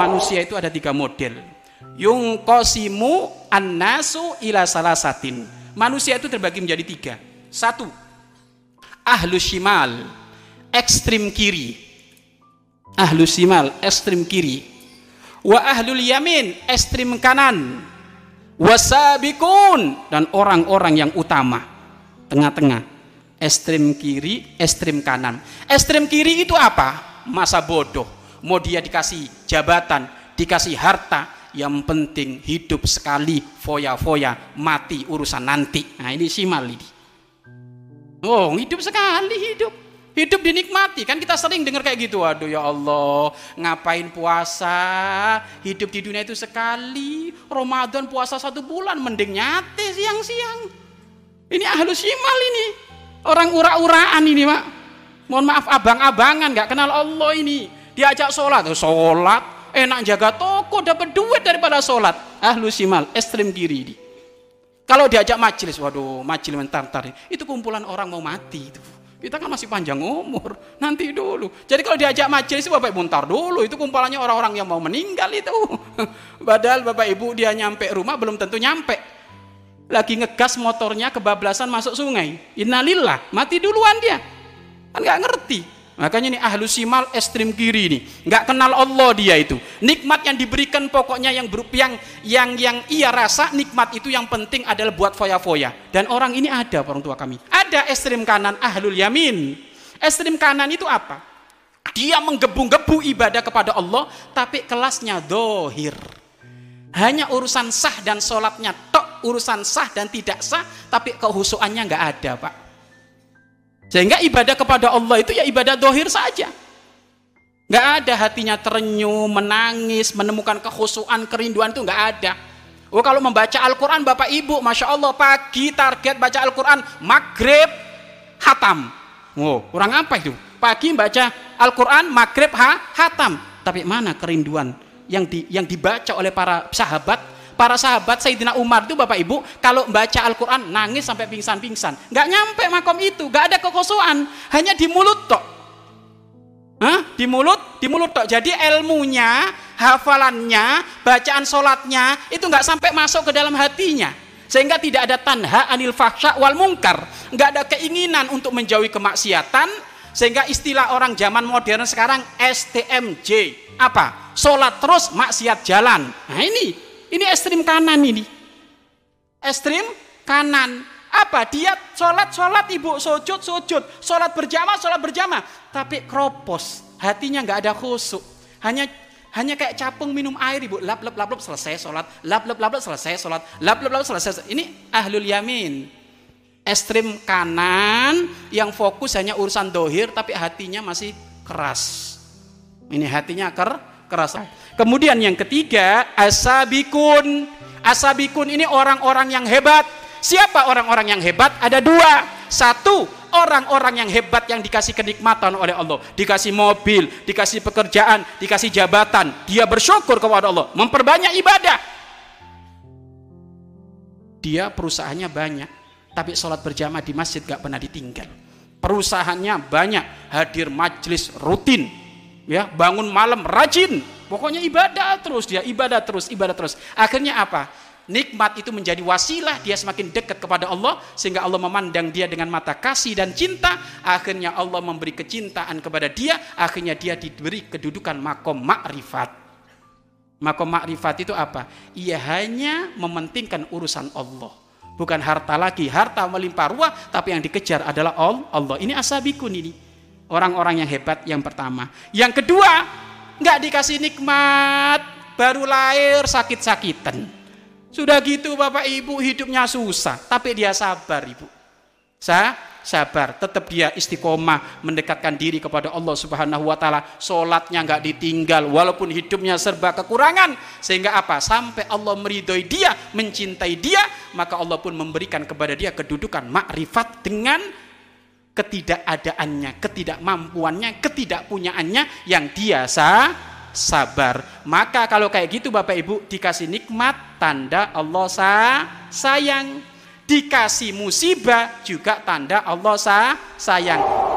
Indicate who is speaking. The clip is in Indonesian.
Speaker 1: manusia itu ada tiga model. Yung kosimu annasu ila salasatin. Manusia itu terbagi menjadi tiga. Satu, ahlu shimal, ekstrim kiri. Ahlu shimal, ekstrim kiri. Wa ahlul yamin, ekstrim kanan. Wasabikun dan orang-orang yang utama, tengah-tengah. Ekstrim kiri, ekstrim kanan. Ekstrim kiri itu apa? Masa bodoh. Mau dia dikasih jabatan, dikasih harta, yang penting hidup sekali foya-foya mati urusan nanti. Nah ini simal ini. Oh hidup sekali hidup. Hidup dinikmati kan kita sering dengar kayak gitu. Aduh ya Allah ngapain puasa? Hidup di dunia itu sekali Ramadan puasa satu bulan mending nyate siang-siang. Ini ahlu simal ini. Orang ura-uraan ini pak mohon maaf abang-abangan nggak kenal Allah ini diajak sholat. Sholat? Enak jaga toko dapat duit daripada sholat. Ahlu simal ekstrim kiri ini. Kalau diajak majelis waduh majelis mentar-tar itu kumpulan orang mau mati itu. Kita kan masih panjang umur nanti dulu. Jadi kalau diajak majelis bapak buntar dulu. Itu kumpulannya orang-orang yang mau meninggal itu. Padahal bapak ibu dia nyampe rumah belum tentu nyampe. Lagi ngegas motornya kebablasan masuk sungai. Innalillah mati duluan dia. Kan nggak ngerti Makanya ini ahlu simal ekstrim kiri ini, nggak kenal Allah dia itu. Nikmat yang diberikan pokoknya yang yang yang yang ia rasa nikmat itu yang penting adalah buat foya-foya. Dan orang ini ada orang tua kami. Ada ekstrim kanan ahlul yamin. Ekstrim kanan itu apa? Dia menggebu-gebu ibadah kepada Allah, tapi kelasnya dohir. Hanya urusan sah dan sholatnya tok urusan sah dan tidak sah, tapi kehusuannya nggak ada, Pak. Sehingga ibadah kepada Allah itu ya ibadah dohir saja. Gak ada hatinya terenyuh, menangis, menemukan kekhusuan, kerinduan itu gak ada. Oh kalau membaca Al-Quran Bapak Ibu, Masya Allah pagi target baca Al-Quran, maghrib, hatam. Oh, kurang apa itu? Pagi baca Al-Quran, maghrib, ha, hatam. Tapi mana kerinduan yang di, yang dibaca oleh para sahabat para sahabat Sayyidina Umar itu Bapak Ibu kalau baca Al-Quran nangis sampai pingsan-pingsan. Nggak nyampe makom itu nggak ada kekosokan hanya di mulut tok. Hah? di mulut di mulut tok. Jadi ilmunya hafalannya bacaan sholatnya itu nggak sampai masuk ke dalam hatinya. Sehingga tidak ada tanha anil fahsya wal mungkar. Nggak ada keinginan untuk menjauhi kemaksiatan. Sehingga istilah orang zaman modern sekarang STMJ apa? Sholat terus maksiat jalan. Nah ini ini ekstrim kanan ini. Ekstrim kanan. Apa? Dia sholat, sholat ibu, sujud, sujud. Sholat berjamaah, sholat berjamaah. Tapi kropos. Hatinya nggak ada khusuk. Hanya hanya kayak capung minum air ibu. Lap, lap, lap, lap, selesai sholat. Lap, lap, lap, lap, selesai sholat. Lap, lap, lap, selesai. Ini ahlul yamin. Ekstrim kanan yang fokus hanya urusan dohir tapi hatinya masih keras. Ini hatinya ker, keras. Kemudian yang ketiga, asabikun. Asabikun ini orang-orang yang hebat. Siapa orang-orang yang hebat? Ada dua. Satu, orang-orang yang hebat yang dikasih kenikmatan oleh Allah. Dikasih mobil, dikasih pekerjaan, dikasih jabatan. Dia bersyukur kepada Allah. Memperbanyak ibadah. Dia perusahaannya banyak. Tapi sholat berjamaah di masjid gak pernah ditinggal. Perusahaannya banyak. Hadir majlis rutin. Ya Bangun malam rajin Pokoknya ibadah terus dia, ibadah terus, ibadah terus. Akhirnya apa? Nikmat itu menjadi wasilah dia semakin dekat kepada Allah sehingga Allah memandang dia dengan mata kasih dan cinta. Akhirnya Allah memberi kecintaan kepada dia, akhirnya dia diberi kedudukan makom makrifat. Makom makrifat itu apa? Ia hanya mementingkan urusan Allah. Bukan harta lagi, harta melimpah ruah, tapi yang dikejar adalah Allah. Ini asabikun ini. Orang-orang yang hebat yang pertama. Yang kedua, nggak dikasih nikmat, baru lahir sakit-sakitan. Sudah gitu Bapak Ibu hidupnya susah, tapi dia sabar Ibu. Sa sabar, tetap dia istiqomah mendekatkan diri kepada Allah Subhanahu wa taala. Salatnya nggak ditinggal walaupun hidupnya serba kekurangan. Sehingga apa? Sampai Allah meridhoi dia, mencintai dia, maka Allah pun memberikan kepada dia kedudukan makrifat dengan ketidakadaannya, ketidakmampuannya, ketidakpunyaannya yang dia sabar. Maka kalau kayak gitu Bapak Ibu dikasih nikmat tanda Allah sa sayang. Dikasih musibah juga tanda Allah sa sayang.